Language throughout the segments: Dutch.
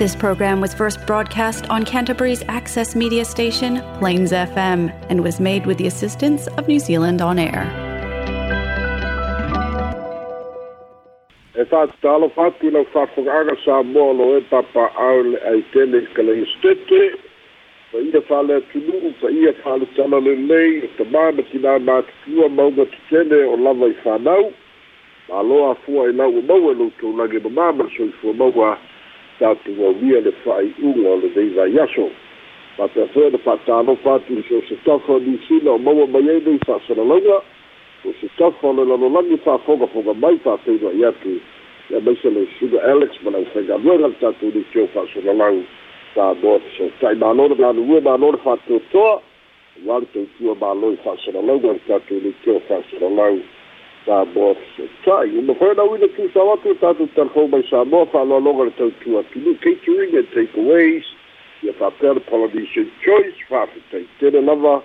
This program was first broadcast on Canterbury's access media station, Plains FM, and was made with the assistance of New Zealand On Air. e lau mōlo e lau tau lage ma māma tātu o via le whai unga o le deiva yaso pa te whea na whaatalo whatu so se tawha ni sina o maua mai ei nei whaasana launga o se tafa o le lalolagi fa'afogafoga mai fa'ateiva i atu ia maisa le suga alex ma lau faigaluega le tatou ni teo fa'asolalau tāmoa fesoota'i mālo le galulue mālo le fa'atoatoa ua le tautua mālo i fa'asolalauga le tatou ni teo fa'asolalau tāmoa fesoota'i uma koe nau ina tusau atu le tatou telefou mai samoa fa'aloaloga le tautua tunu catering and takeaways ia fa'apea polynesian choice fa'afetaitele lava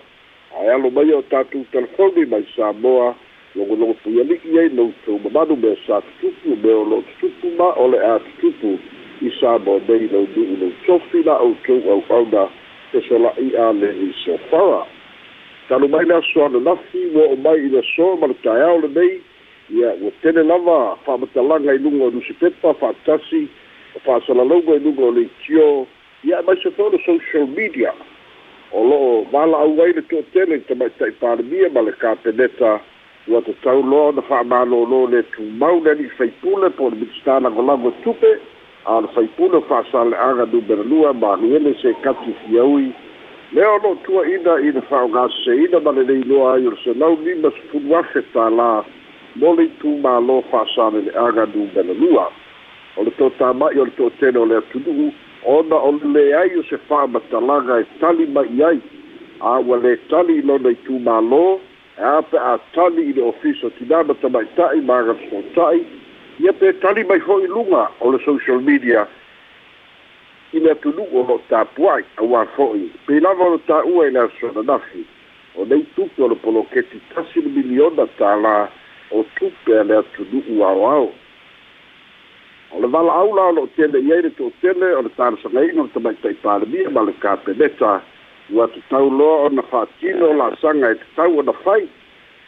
ae alo mai o tatou telefoni mai samoa logologo pui alii ai loutou mamanu mea sa tutupu mea o loo tutupu ma o le a tutupu i samoa nei lau nu'u lou tofi la outou auauna e sola'i a le isofara talu mai le aso ananafi ua o mai i le so ma le taeao lenei ia ua tele lava fa'amatalaga i luga o nusipepa fa'atasi o fa'asalalauga i luga o le itio ia mai se fo le social media. O lo'o mala'au ai le to'atele i tamaita'i palemia ma le kapeneta ua tatau loa ona fa'amālōlō le tumau le ali'i faipule po le mitistālagolago tupe a le faipule o fa'asale'aga numeralua maniele se kati fiaui lea o lo'o tua'ina i le fa'aogaseseina ma lelei loa ai o le selau lima sefulu afe tālā mo le itumālō fa'asalele'aga numeralua o le totāma'i o le to'atele o le atunu'u ona o le ai o se fa'amatalaga e tali mai ai a ua lē tali i lona i tumālō e a pe a tali i le ofisa tinama tamaita'i magasota'i ia pe tali mai fo'i luga o le social media i le atunu'u o lo'o tapua'i auā fo'i. Pei lava o le tā'ua i le asonanafi o nei tupe o le poloketi tasi le miliona tālā o tupe a le atunu'u aoao. O le vala'au la o lo'o tele i ai le to'atele o le talasagaina o le palemia ma le kapeneta ua tatau loa ona fa'atino o la'asaga e tatau ona fai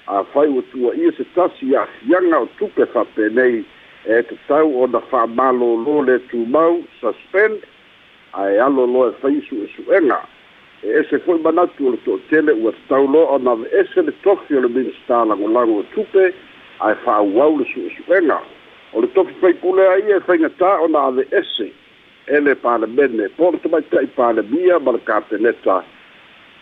afai ua tua'ia se tasi a'afiaga o tupe fa'apenei e tatau ona fa'amālōlō le tumau suspend ae alo loa e fai su'esu'ega e ese fo'i manatu o le to'atele ua tatau loa ona ve'ese le tofi o le minista lagolago e tupe ae fa'auau le su'esu'ega o le tofi faipulea ia e faigatā ona ave'ese e le palemene po le tamaita'i palemia ma le kapeneta.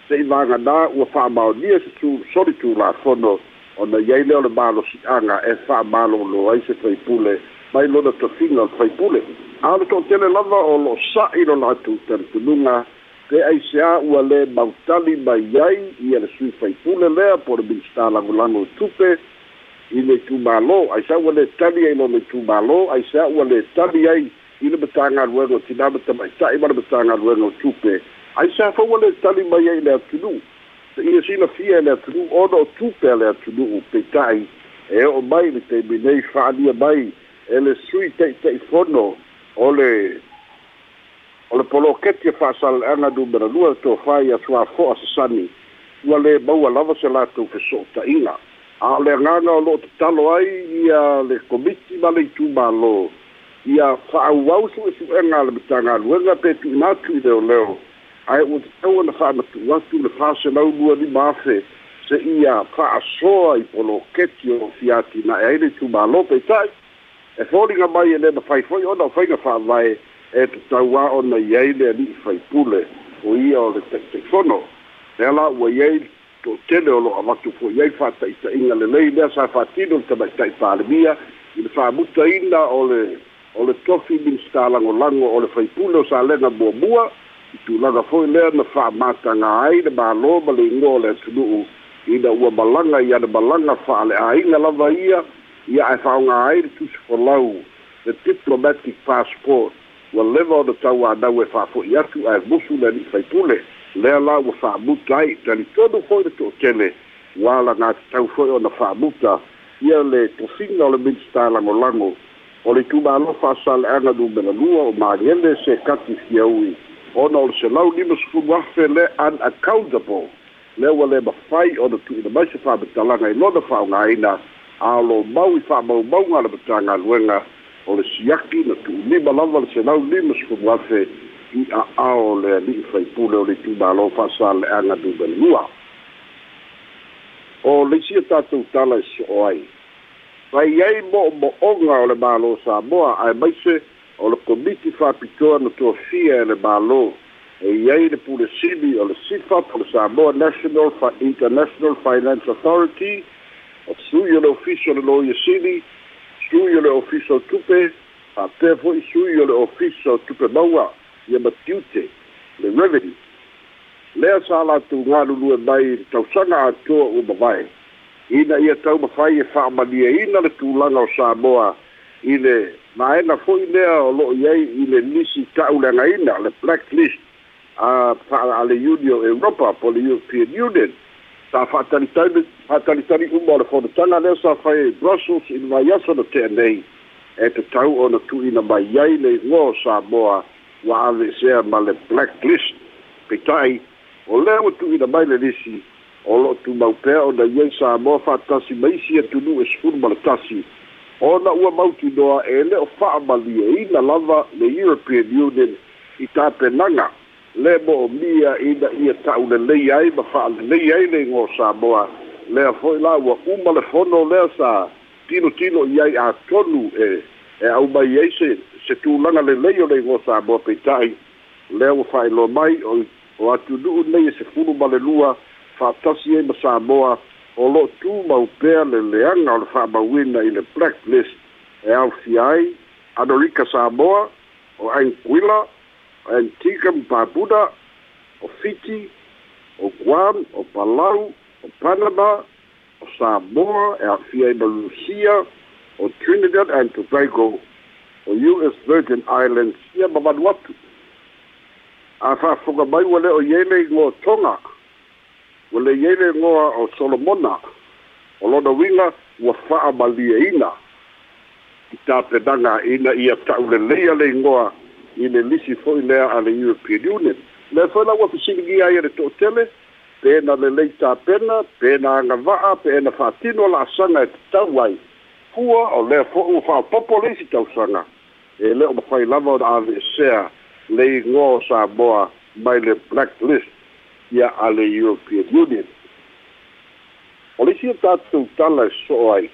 Se'i vaganā ua fa'amaonia se tu soli tulafono ona iai lea o le malosi'aga e fa'amālōlō ai se faipule mai lona tofiga o le faipule a le to'atele lava o lo'o sa'i lo latou talitunuga pe aiseā ua lē mautali mai ai ia le sui faipule lea po le minista lagolago tupe. I le tumālō aisa ua lē tali ai lona tumālō aiseā ua lē tali ai i le matagaluega o tinama tamaita'i ma le matagaluega o tupe. Ai sa faua le tali mai ai le atunuu ia silafia e le atunuu ona o tupe a le atunuu peita'i. E o'o mai le taimi nei fa'alia mai e le sui taʻitaʻifono o le o le poloketi e fa'asale'aga numeralua le tofai atuafo'a sasani ua lē maua lava se latou feso'ota'iga a o le agaga o lo'o tatalo ai ia le komiti ma le itumālō ia fa'auau su'esu'ega le matagaluega pe tu'ina atu i leoleo ae ua tatau ona fa'amatu'u atu le faselau lua lima afe se ia fa'asoa i poloketi o fiatina'e ai le itumālō peita'i e foliga mai e lē mafai fo'i ona o faiga fa'avae e tatau a ona i ai le ali'i faipule o ia o le taʻitaʻifono lea la ua i ai to'atele o lo'o avatu fo'i ai fa'ataʻitaʻiga lelei lea sa fa'atino le tamaita'i palemia i le fa'amutaina o le o le tofi minista lagolago o le faipule o salega muamua i tulaga fo'i lea na fa'amataga ai le mālō ma le igoa o le atunu'u ina ua malaga le malaga fa'ale'āiga lava ia Here I found a to for the diplomatic passport, wa lewa o na tau ana e whaafoi atu a e musu na ni whaipule, lea la wa whaamuta ai, tani tonu hoi na tō tele, wala ngā tau hoi o na whaamuta, ia le tosina o le minsta lango lango, o le tumālofa asaleaga lumegalua o magele se kati fiaui ona o le selau lima sefulu afe le unaccountable le ua le mafai ona tu'uina mai se fa'amatalaga i lona fa'aogāina a o lo mau i fa'amaumauga le matagaluega o le siaki na tu'ulima lava le senau lima sefulu afe i a'ao le ali'i faipule o le tumālo fa'asale'aga lumelalua o le isia tatou tala e so'o ai. Fai ai mo'omo'oga o le mālō samoa ae maise o le komiti fa'apitoa na tuafia e le mālō e iai le pulesili o le sifa o le samoa national international finance authority sui o le ofisi o le lo iasili sui o le ofisi o tupe fa'apea fo'i sui o le ofisi o tupe maua ia matiute le revenue lea sa latou galulue mai le tausaga atoa ua mavae ina ia tau mawhai e ina le tūlanga o Samoa i maena fwoi lea o loo iei i le nisi taulanga ina le blacklist. A a Union Europa po le European Union sa whaatalitari umma o le whanatanga lea sa whai Brussels in mai asa na te anei e te tau o na tu ina mai iei le ngō Samoa wa ave sea ma le blacklist. Petai o lea o tu ina mai le nisi o lo tu mau pea o na iei sa mo fa tasi maisi e sfuru ma tasi. O na ua mau tu noa e le o faa mali e ina lava le European Union i ta penanga le mo mia ina ia taʻulelei ai ma fa'alelei ai nei go samoa. Lea fo'i la ua uma le fono lea sa tinotino i ai atonu e e aumai ai se se tulaga lelei o nei go samoa peita'i. Lea ua fa'ailoa mai o o atunu'u nei e sefulu ma le lua fa'atasi ai ma samoa o lo'o tumau pea le leaga o le fa'amauina i le blacklist. E aofia ai anolika samoa o ainkuila Antiga, Barbuda, o Fiji, o Guam, o Palau, o Panamá, o Samoa, a Fieba Lucia, o Trinidad and Tobago, o U.S. Virgin Islands, ia ma Vanuatu. A whaafunga mai wale o Yele Tonga, wale Yele ngō o Solomona, o lona winga ua whaa malia ina. I tāpenanga ina ia taulelea le i le lisi fo'i lea a le european union le foi laua fesiligia ia le to'atele pe na lelei tapena pe na agava'a pe na fa'atino la'asaga e tatau ai kua o lea fo'i ua fa'apopo le isi tausaga e lē o mafai lava o le avesea le igoa o samoa mai le black list ia a le European Union. O le sia tatou tala e so'o ai.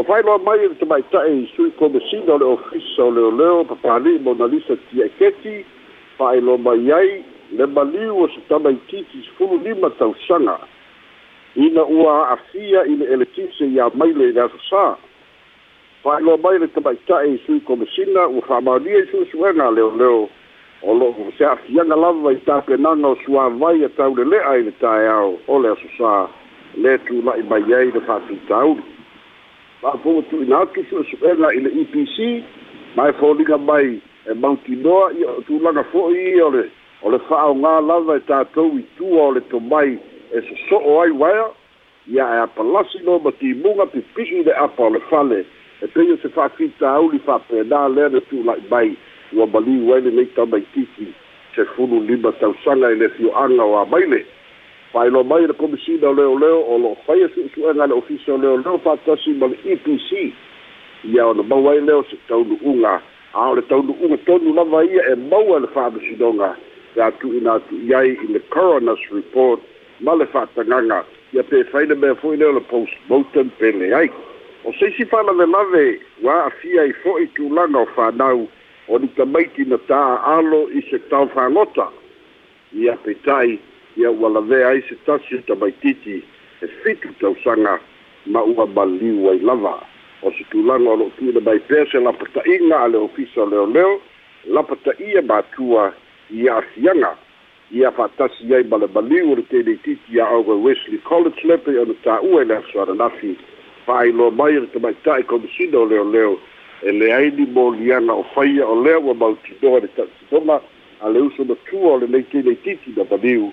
Wa whai loa mai te mai tae sui komesina o le ofisa o leo leo pa pāli Mona Lisa tia keti whai loa mai ai le maliu o se tamai titi fulu lima tau sanga. Ina ua a fia i le eletise ia mai le nasa sā. Whai loa mai le te mai tae i sui komesina ua whamaunia i sui suenga leo leo o lo se afianga lava i tapenaga o suavai e taulele'a i le taeao o le asosā le tula'i mai ai le fa'atutauli fa'afoga aki su'esu'ega i le epc mae foliga mai e mautinoa ia o tulaga fo'i ia ole o le fa'aogā lava e tatou itua o le tomai e soso'o ai waea ia e apalasi lo ma timuga pipi'i le apa o le fale e pei o se fa'akitauli fa'apenā lea le tula'i mai ua maliu ai lenei tamaitifi se fulu lima tausaga i le fio'aga o amaile fa'ailoa mai le komisina o leoleo o lo'o faia su'esu'ega le ofisa o leoleo fa'atasi ma le epc ia ona mau ai leo se taunu'uga a o le taunu'uga tonu lava ia e maua le fa'amasinoga e atu'ina atu'i ai i le coroner's report ma le fa'atagaga ia pe faile mea fo'i leo le post mortem pele ai. O seisi fa'alavelave ua afia i fo'i tulaga o fanau o ni tamaiti na ta'aalo i se taofagota ia petai ia ua lavea ai se tasi o tamaititi e fitu tausaga ma ua maliu ai lava. O se tulaga o lo'o tu'una mai pea se lapata'iga a le ofisa leoleo lapata'ia matua ia afiaga ia fa'atasi ai ma le maliu o le teleititi ia auga wesley college lepe ona tā'ua i le asoananafi fa'ailoa mai le tamaita'i komisina o leoleo e leai ni moliana o faia o lea ua mautinoa le ta'atinoga a le uso matua o lenei teileititi na maliu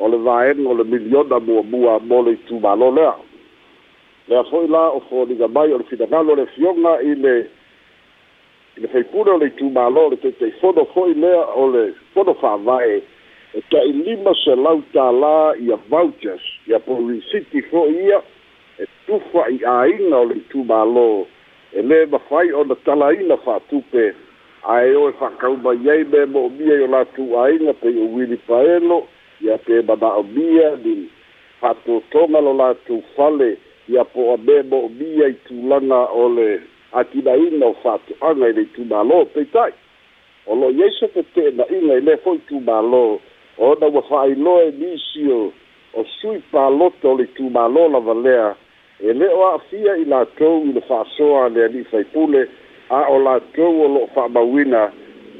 o le vaega o le miliona muamua mo le itumālo lea. Lea fo'i la o foliga mai o le finagalo le fioga i le i le faipule o le itumālo le taitei fono fo'i lea o le fono fa'avae e ta'i lima selau tālā ia vouchers ia po fo'i ia e tufa i āiga o le itumālo e lē mafai ona talaina fa'atupe ae o e whakauma ai me mo'omia i o latu āiga pe o wili paelo. ia te mana'omia ni fa'atotoga lo latou fale ia po a mea mo'omia i tulaga o le akinaina o fa'ato'aga i le itumālō peita'i. O lo'o iai sopete'ena'iga i lea fo'i itumālō o na ua fa'ailoe nisi o o sui palota o le itumālō lava lea e lē o a'afia i latou i le fa'asoa le ali'i faipule a o latou o lo'o fa'amauina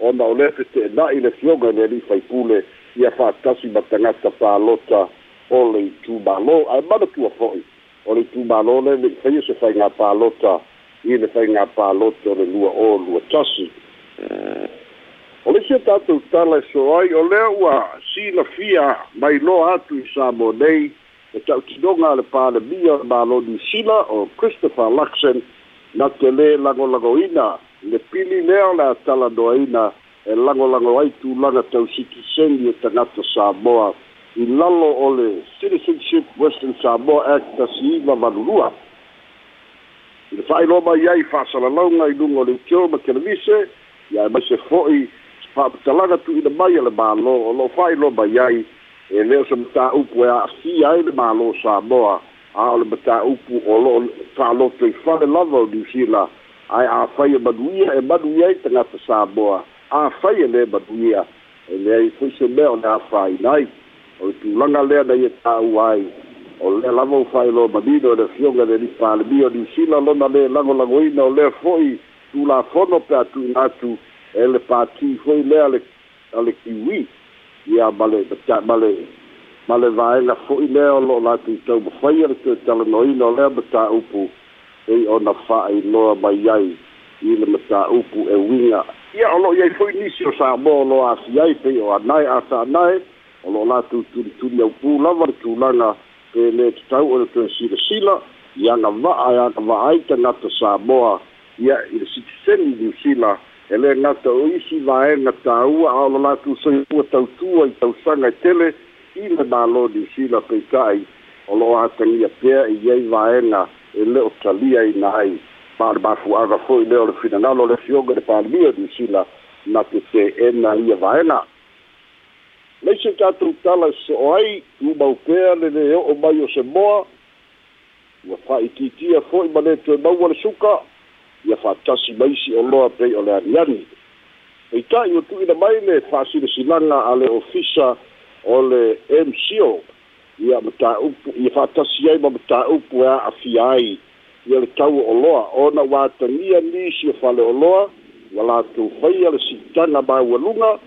ona o lē fete'ena'i le fioga le li faipule ia fa'atasi ma tagata palota o le itumālō ae manatua fo'i o le itumālō le le'i faia se faigā palota i le faigā palota o le lua o lua tasi o le sia tatou tala e so ai o lea ua silafia mai loa atu i sa mo nei. E ta'utinoga a le palemia o le mālō niusila o christopher luxon na te lē lagolagoina le pili lea le atalanoaina e lagolago ai tulaga tausikisegi e tagata samoa. I lalo o le citizenship western samoa act tasiiva manulua. I le fa'ailoa mai ai fa'asalalauga i luga o le itio ma televise ia e maise fo'i fa'apatalaga tu'ina mai a le mālō o lo'o fa'ailoa mai ai e lē o se matā'upu e a'afia ai le mālō samoa. A o le mataupu o lo'o fa'aloto i fale lava o niusila ae ay e baduia e baduia i tagata samoa afai e lē baduia e leai puise mea o le afāina ai o le tulaga lea na ia tāua ai o lea lava u faailoa manino e le fioga le lipalemia o niusila lona lē lagolagoina o lea fo'i tulafono pe atuina atu e le pati foi lea le a le kiwi ia ma le ma le ma le vaega fo'i lea o lo'o latou taumafai a le tuetalanoina o lea ma tāupu ei ona fa'ailoa mai ai i le mataupu e uiga ia o lo'o iai fo'i nisi o samoa o lo'o asi ai pei o anae a anae o lo'o latou tulituli aupū lava le tulaga pe lē tatau o le toe silasila i agava'a e agava'a ai tagata samoa ia i le sitiseni niusila e lē gata o isi vaega tāua a o lo latou soifua tautua i tausaga e tele i le mālō niusila peita'i o lo'o atagia pea i ai vaega e le o talia ina ai ma le mafuaga fo'i lea o le finagalo le fioga le palemia niusila na tete'ena ia vaena. Leise tatou tala e so'o ai umau pea lele o'o mai o se moa ua fa'itiitia fo'i ma lē toe maua le suka ia fa'atasi maisi o loa pei o le aniani. Eita'i ua tu'ina mai le fa'asilasinaga a le ofisa o le mco ia mataupu ia faatasi ai ma mataupu e a'afia ai ia le tau oloa ona ua atagia nisi o fale oloa ua latou faia le sitaga maualuga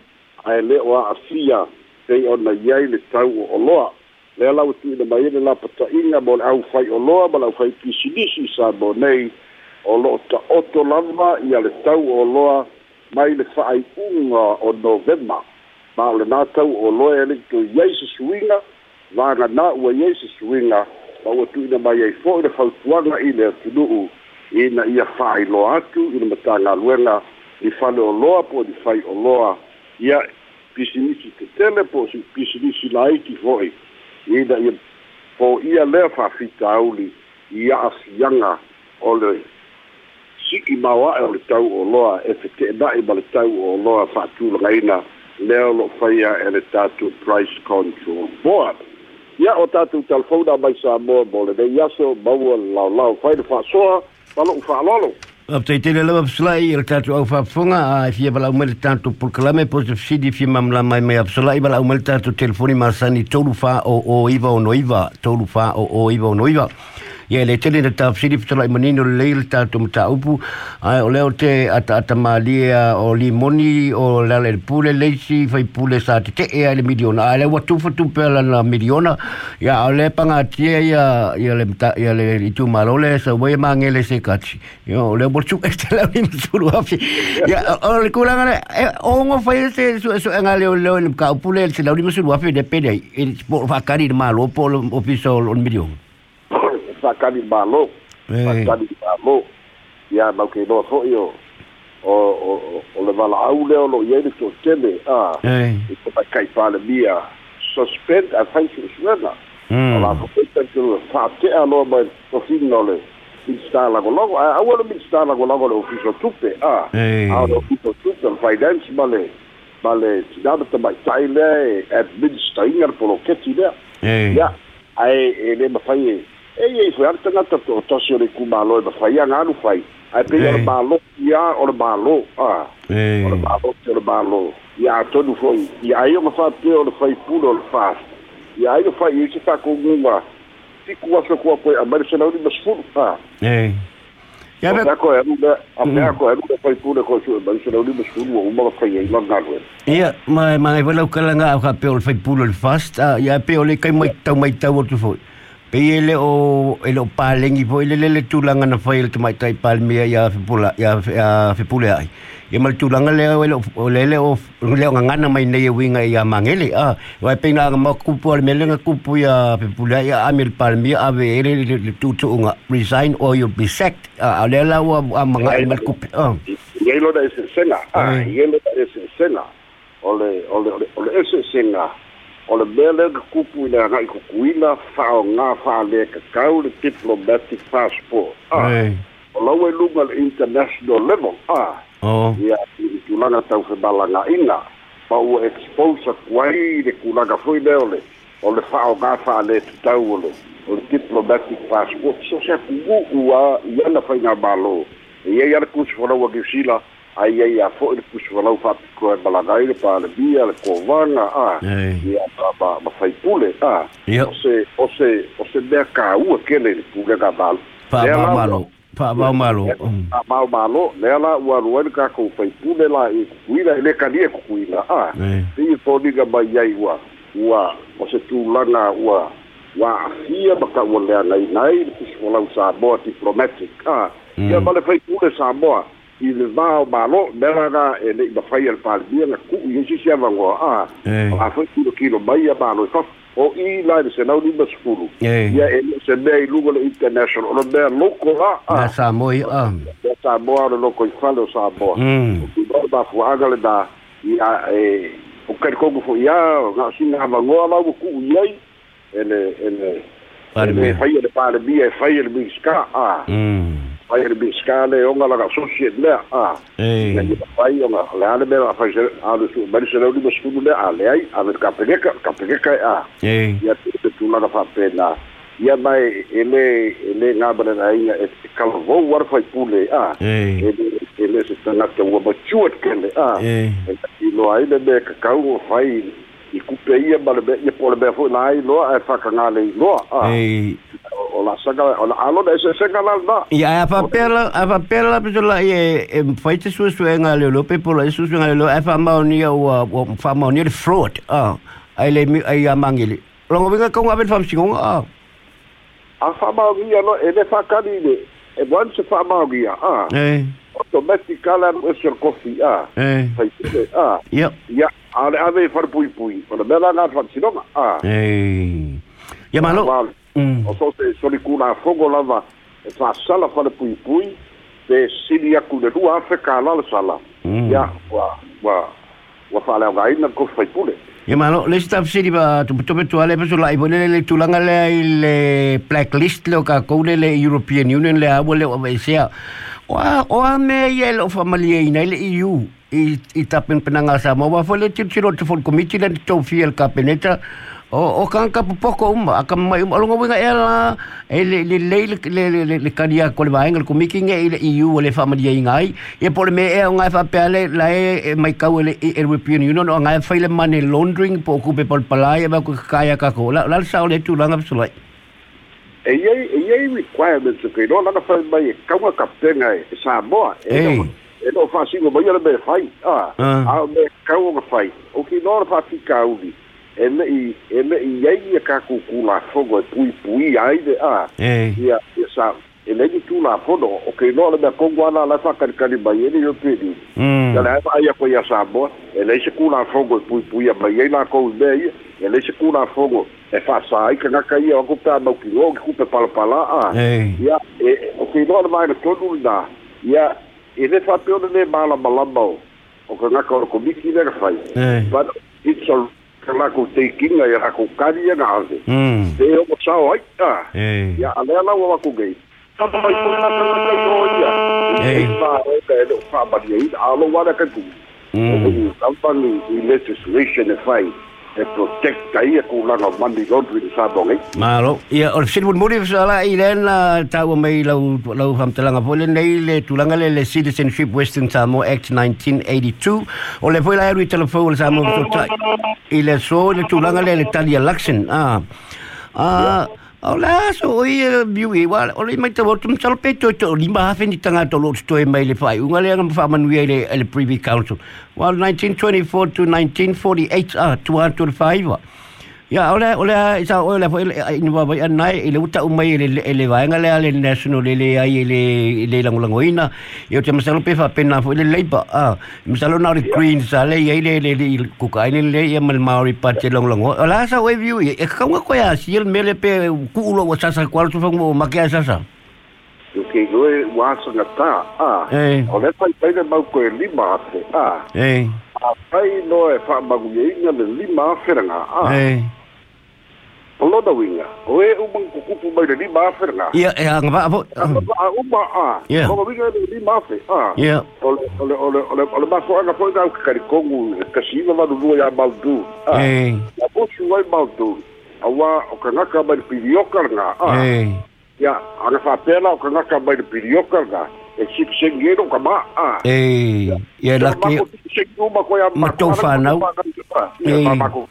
ae lē o a'afia pei ona iai le tau o oloa lea lau tuina mai ele lapata'iga mo le aufai oloa ma lau aufai pisinisi sa mo nei o lo'o ta'oto lava ia le tau o oloa mai le fa'ai'uga o novema ma o lenā tau o oloa e le'i toiai susuiga vaganā ua iai se suiga ma ua tu'ina mai ai fo'i le fautuaga i le atunu'u ina ia fa'ailoa atu i le matagaluega i fale o loa po i fai o loa ia pisinisi tetele po si pisinisi laiti fo'i ina ia po ia lea fa'afita auli i a'afiaga o le si'i maoa'e o le tau o loa e fete'ena'i ma le tau o loa fa'atulagaina lea o lo'o faia e le tatou price control. Board ia o tatou telefona mai sa moa mo lenei aso maua lalao fai le fa'asoa malo'u fa'alolo A lava pasalai i le tatou au faafofoga a e fia valaau mai le tatou polokalame e po se fesili fia mamala mai mai apasalai valaau mai le tatou telefoni masani tolu fa'ao'o iva ono iva tolu fa'ao'o iva ono iva ia le tele na tafsiri fitala imani no leil ta tu mta upu. Ha, ai ole o te ata ata malia ya, o limoni o lale pule leisi fai pule sa te te ya, le miliona ai ha, le watu fatu pela na miliona ia ya, ole panga tia ia ia le ia le itu malole sa wei mangel se kachi ia ole borchu este la mi suru afi ia ole kulanga le o eh, lah, ngo eh, fai se su su nga le le ka pule se la mi suru afi de pele e eh, po fa kari de malo po o piso o miliona sakani malo sakani malo ia nau ke noa fo'i o o o o le vala'au lea o lo'o iai le totele a. I e ko takai palemia suspend a faisiosuega hmm. o lakopeitakelua fa'ate'a aloa ma tofiga o le minista lagolago ae aua le minista lagolago le ofiso tupe a. Ao le ofiso tupe le finance ma le ma le tinana tamaita'i e lea e administaiga le poloketi lea. Ia ae e lē mafai e e e foi ata ngata to to sore ku malo ba fai anga no fai ai pe or malo ya or malo ah or malo or malo. Ya to do foi. Ya ai ma fa pe or fai mm. pulo or fa ya ai fai isso tá com uma fico a sua com apoio a mas não mas fundo fa eh ya ba ko ya ba a ko ya ba fai pulo ko su mas não mas fundo uma fai ai não nada ya mas mas vai lá o calanga a pe or fai pulo or fa ya pe or kai mai tau mai tau outro foi pe ele o ele o palengi po ele le tulanga na fail te mai tai palmia ya fipula ya ya fipule ai. E mal tulanga le ele o le o le ngana mai nei winga ya mangele. A wa pe na ma kupu al mele na kupu ya fipula ya amil palmia ave ele le nga resign or you be sacked. A le la wa manga mal kupu ye lo da ese sena. A ye lo da ese sena. Ole ole ole sena o le mea le kupu i le agai kukuina fa'aogā fa'ale kakau le diplomatic passport a o lau e luga le international level a ia i tulaga tau femalagaina ma ua expose aku ai le kulaga foi lea o le o le fa'aogā fa'ale tatau o le o le diplomatic passport so se kugu'u a i ana faigā mālō e iai ana kusi ai ai a fo'i le pusivalau fa'apikoe balagai le palemia le kovaga a ia ma mafaipule a. Ose ose ose mea kāua kele le pulega malo fa'amamalo fa'amao mm. malo lea la ua alu ai le kakou faipule la e e e i kukuila i le kalia kukuila a. I toniga mai ai ua ua o se tulaga ua ua afia ma ka'ua leagaina ai le pusivalau samoa diplomatic a. Ia mm. ma le faipule samoa i le vao malo mera ga e le i mawhai al pālmia na ku i hisi se avangoa a a whai kilo kilo mai a malo i o i la i se nau lima sefulu ia e se mea i luga le international ona mea loko a na Samoa a na Samoa ona loko i fale o Samoa. O ki mao mafuaga le na i a e o kari kongu fo ia ngā singa avangoa lau ku i ai ele ele ele fai ele pālmia e fai ele miska a mm fai il biscale e onga la associate lea a e fai onga le ale me la fai ale su bari se le sfudu le ale ai a ver capegeka capegeka a e ia te tu la fa pena. Ia mai ele ele nga bana na ia e kalvo war fai pule a e ele e se tanga te wa machuat kele a e lo ai le me kakau fai i kupe ia ma le ia po le mea fo'i la ai loa e fakagale i loa o la saka o la alo da se saka la na ia a papela a papela pe la e e fai te su su nga le lope po la su su nga le lo e fa ma ni o o fa ma ni le fraud ah ai le mi ai a mangili. Longo vinga ko ngabe fam a. Fa ma ni e fa e bon se fa ma gi ah eh automatic color with your coffee ah. Eh. Ah. Yep ya ale ave far pui pui for the bella na far sino ah. Eh. Ya malo mm so se so kuna fogo lava e fa sala far pui pui se silia ku de rua afrika la sala hmm. ya wa wa wa fa la vaina ko fai pule Ya malo, le staff sini ba tu tu tu ale peso lai bole le tulanga le le blacklist lo ka ko le European Union le abo le o sea Wa o me ye lo fa mali e nei le EU i i tapen penanga sa mo wa fo le tiro fo komiti le to fiel kapeneta o o kan ka poko uma aka mai o longo winga ela e le le le le le karia ko le vaenga le komiki nge le EU le fa mali e ngai e por me e ngai fa pele la e mai ka le European Union o ngai fa le money laundering po ku pe por palai e ba ku kaya ka ko la la sa le tu langa psulai e iei e iei requirements ke no lana fa mai ka wa kaptenga e sa mo e e no fa singo mai le fai ah a me ka wa fai o ki no fa fi ka e me i e me i ai e ka ku ku la e pui pui ai de a. E ia ia sa e le di tu la fo o ke no le me ko wala la fa ka ka ba ye ni yo pe ya la ba ko ia sa bo e le se kula fogo fo go pui pui ba ye na ko de ia e se kula fogo. fo go e fa sa ai ka ka ia o ku pa ba ki o ku pa pa la a ia e, e o ke no le ma ko du da ia e le fa pe o ne ma la ba la ba o ko na ko ko le fa ba it's Kelakutekinga era com carinha na Se eu mostrar oita. E a lela ou a cuguei. Ei. Alô, fazendo que tu. Tampani, legislation, fine. project cái cô là ngọc văn thì con chuyện sao bọn ấy. Mà lo ya or sin pun mudi sa la ilen la tau mai lo lo fam telanga pole nei le tulanga le le citizenship western samoa act 1982 o le foi la eri telefone samoa to tai ile so le tulanga le le tali election ah ah. O la so o ia biu i wa o le mai te wotum sal pe to to lima hafe ni tanga to lo to e mai le fai. Unga le ngam fa manu le le privy council. Wa 1924 to 1948 ah 205 Ya, ole ole isa ole fo ini wa ba nai ile uta umai ile ile va ngale ale national ile ai ile ile lang lang oina. Yo te masalo pe fa pena fo ile leipa. Ah, masalo na green sa le ile ile ile ku ka ile le ya mal maori pa te long long. Ola sa we view e ka nga ko ya si el mele pe ku lo wa sa sa kwal tu fa mo ma ke sa sa. Ke go e wa sa nga ta. Ah. Ole pa ile mau ko lima ate. Ah. Eh. A pai no e fa magu ye nga le lima feranga. Ah. Eh. Hello da winga. Oe u mang kukupu mai le lima afe nga. Ia, e hanga ba apo. Ia, a uma a. Ia. Hanga winga le lima afe. Ia. Ia. Ole, ole, ole, ole, ole, ma koa ya, ya, nga poika au kikari kongu. Kasi ima manu lua ya maldu. Ia. Ia, bosu wai maldu. Awa, o ka ngaka mai le pirioka nga. Ia. Ia. Anga fa pela o ka ngaka mai le nga. Ia. E sik sengero ka ma. A. Eh. Ia la ke. Ma ko ya Ma to fa nau. Eh. Ma ko.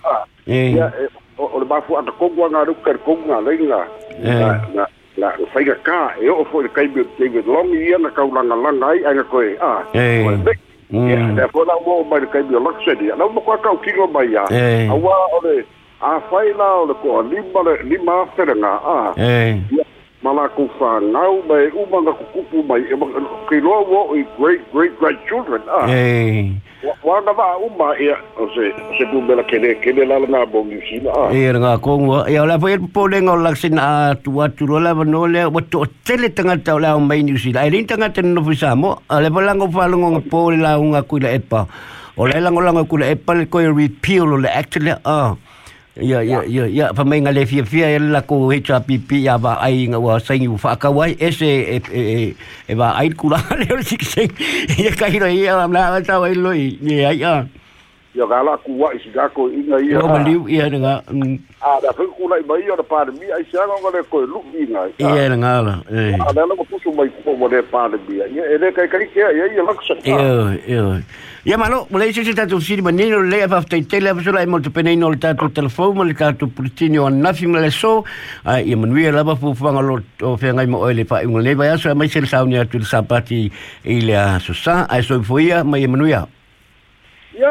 Ya, o le mafu ata kongu anga ruka kongu nga lenga na na la faiga ka e o fo kai be te be long ia na ka langa langa ai anga koe a ya da fo la mo mai kai be lok se dia na mo ka ka kingo mai ya awa o le a fai la o le ko lima le lima ferenga a mala ku fa ngau mai umanga ku kupu mai e ke lo wo i great great grandchildren ah wa na va uma e o se se bu bela kene kene la nga bo ni sina ah e nga ko ngo e la foi po le ngo laksin a tu atu la no le o to tele tanga ta la mai ni sila e tanga ten no fisamo ale bola ngo fa ngo po la unga ku la epa o le lango lango ku la epa le ko repeal le actually ah Ya ya ya ya pa mai ngale fia fia la ko hecha pipi ya ba ai nga wa sai u fa ka wai ese e e ba ai kula le sik sai ya ka hiro ia la ta wai loi ya ya ya ga la ku wa isi ga ko inga ia o ma liu ia nga a da fa ku la mai o da pa mi ai sa nga le ko lu inga ia nga la eh. A da la ko pusu mai ko mo de pa de mi ia e le kai kai ke ia ia la sa ia ia Ya malo, mulai sisi tatu sini manino le apa ftai tele apa sura mo tupene no tatu telefon mo le tatu pritini o nafi mo le so ai ia manui la ba fu fanga lo o fe ngai mo ele pa un le ba ya so mai sel sauni atu sapati ile a so sa ai so foia mai manui ya ya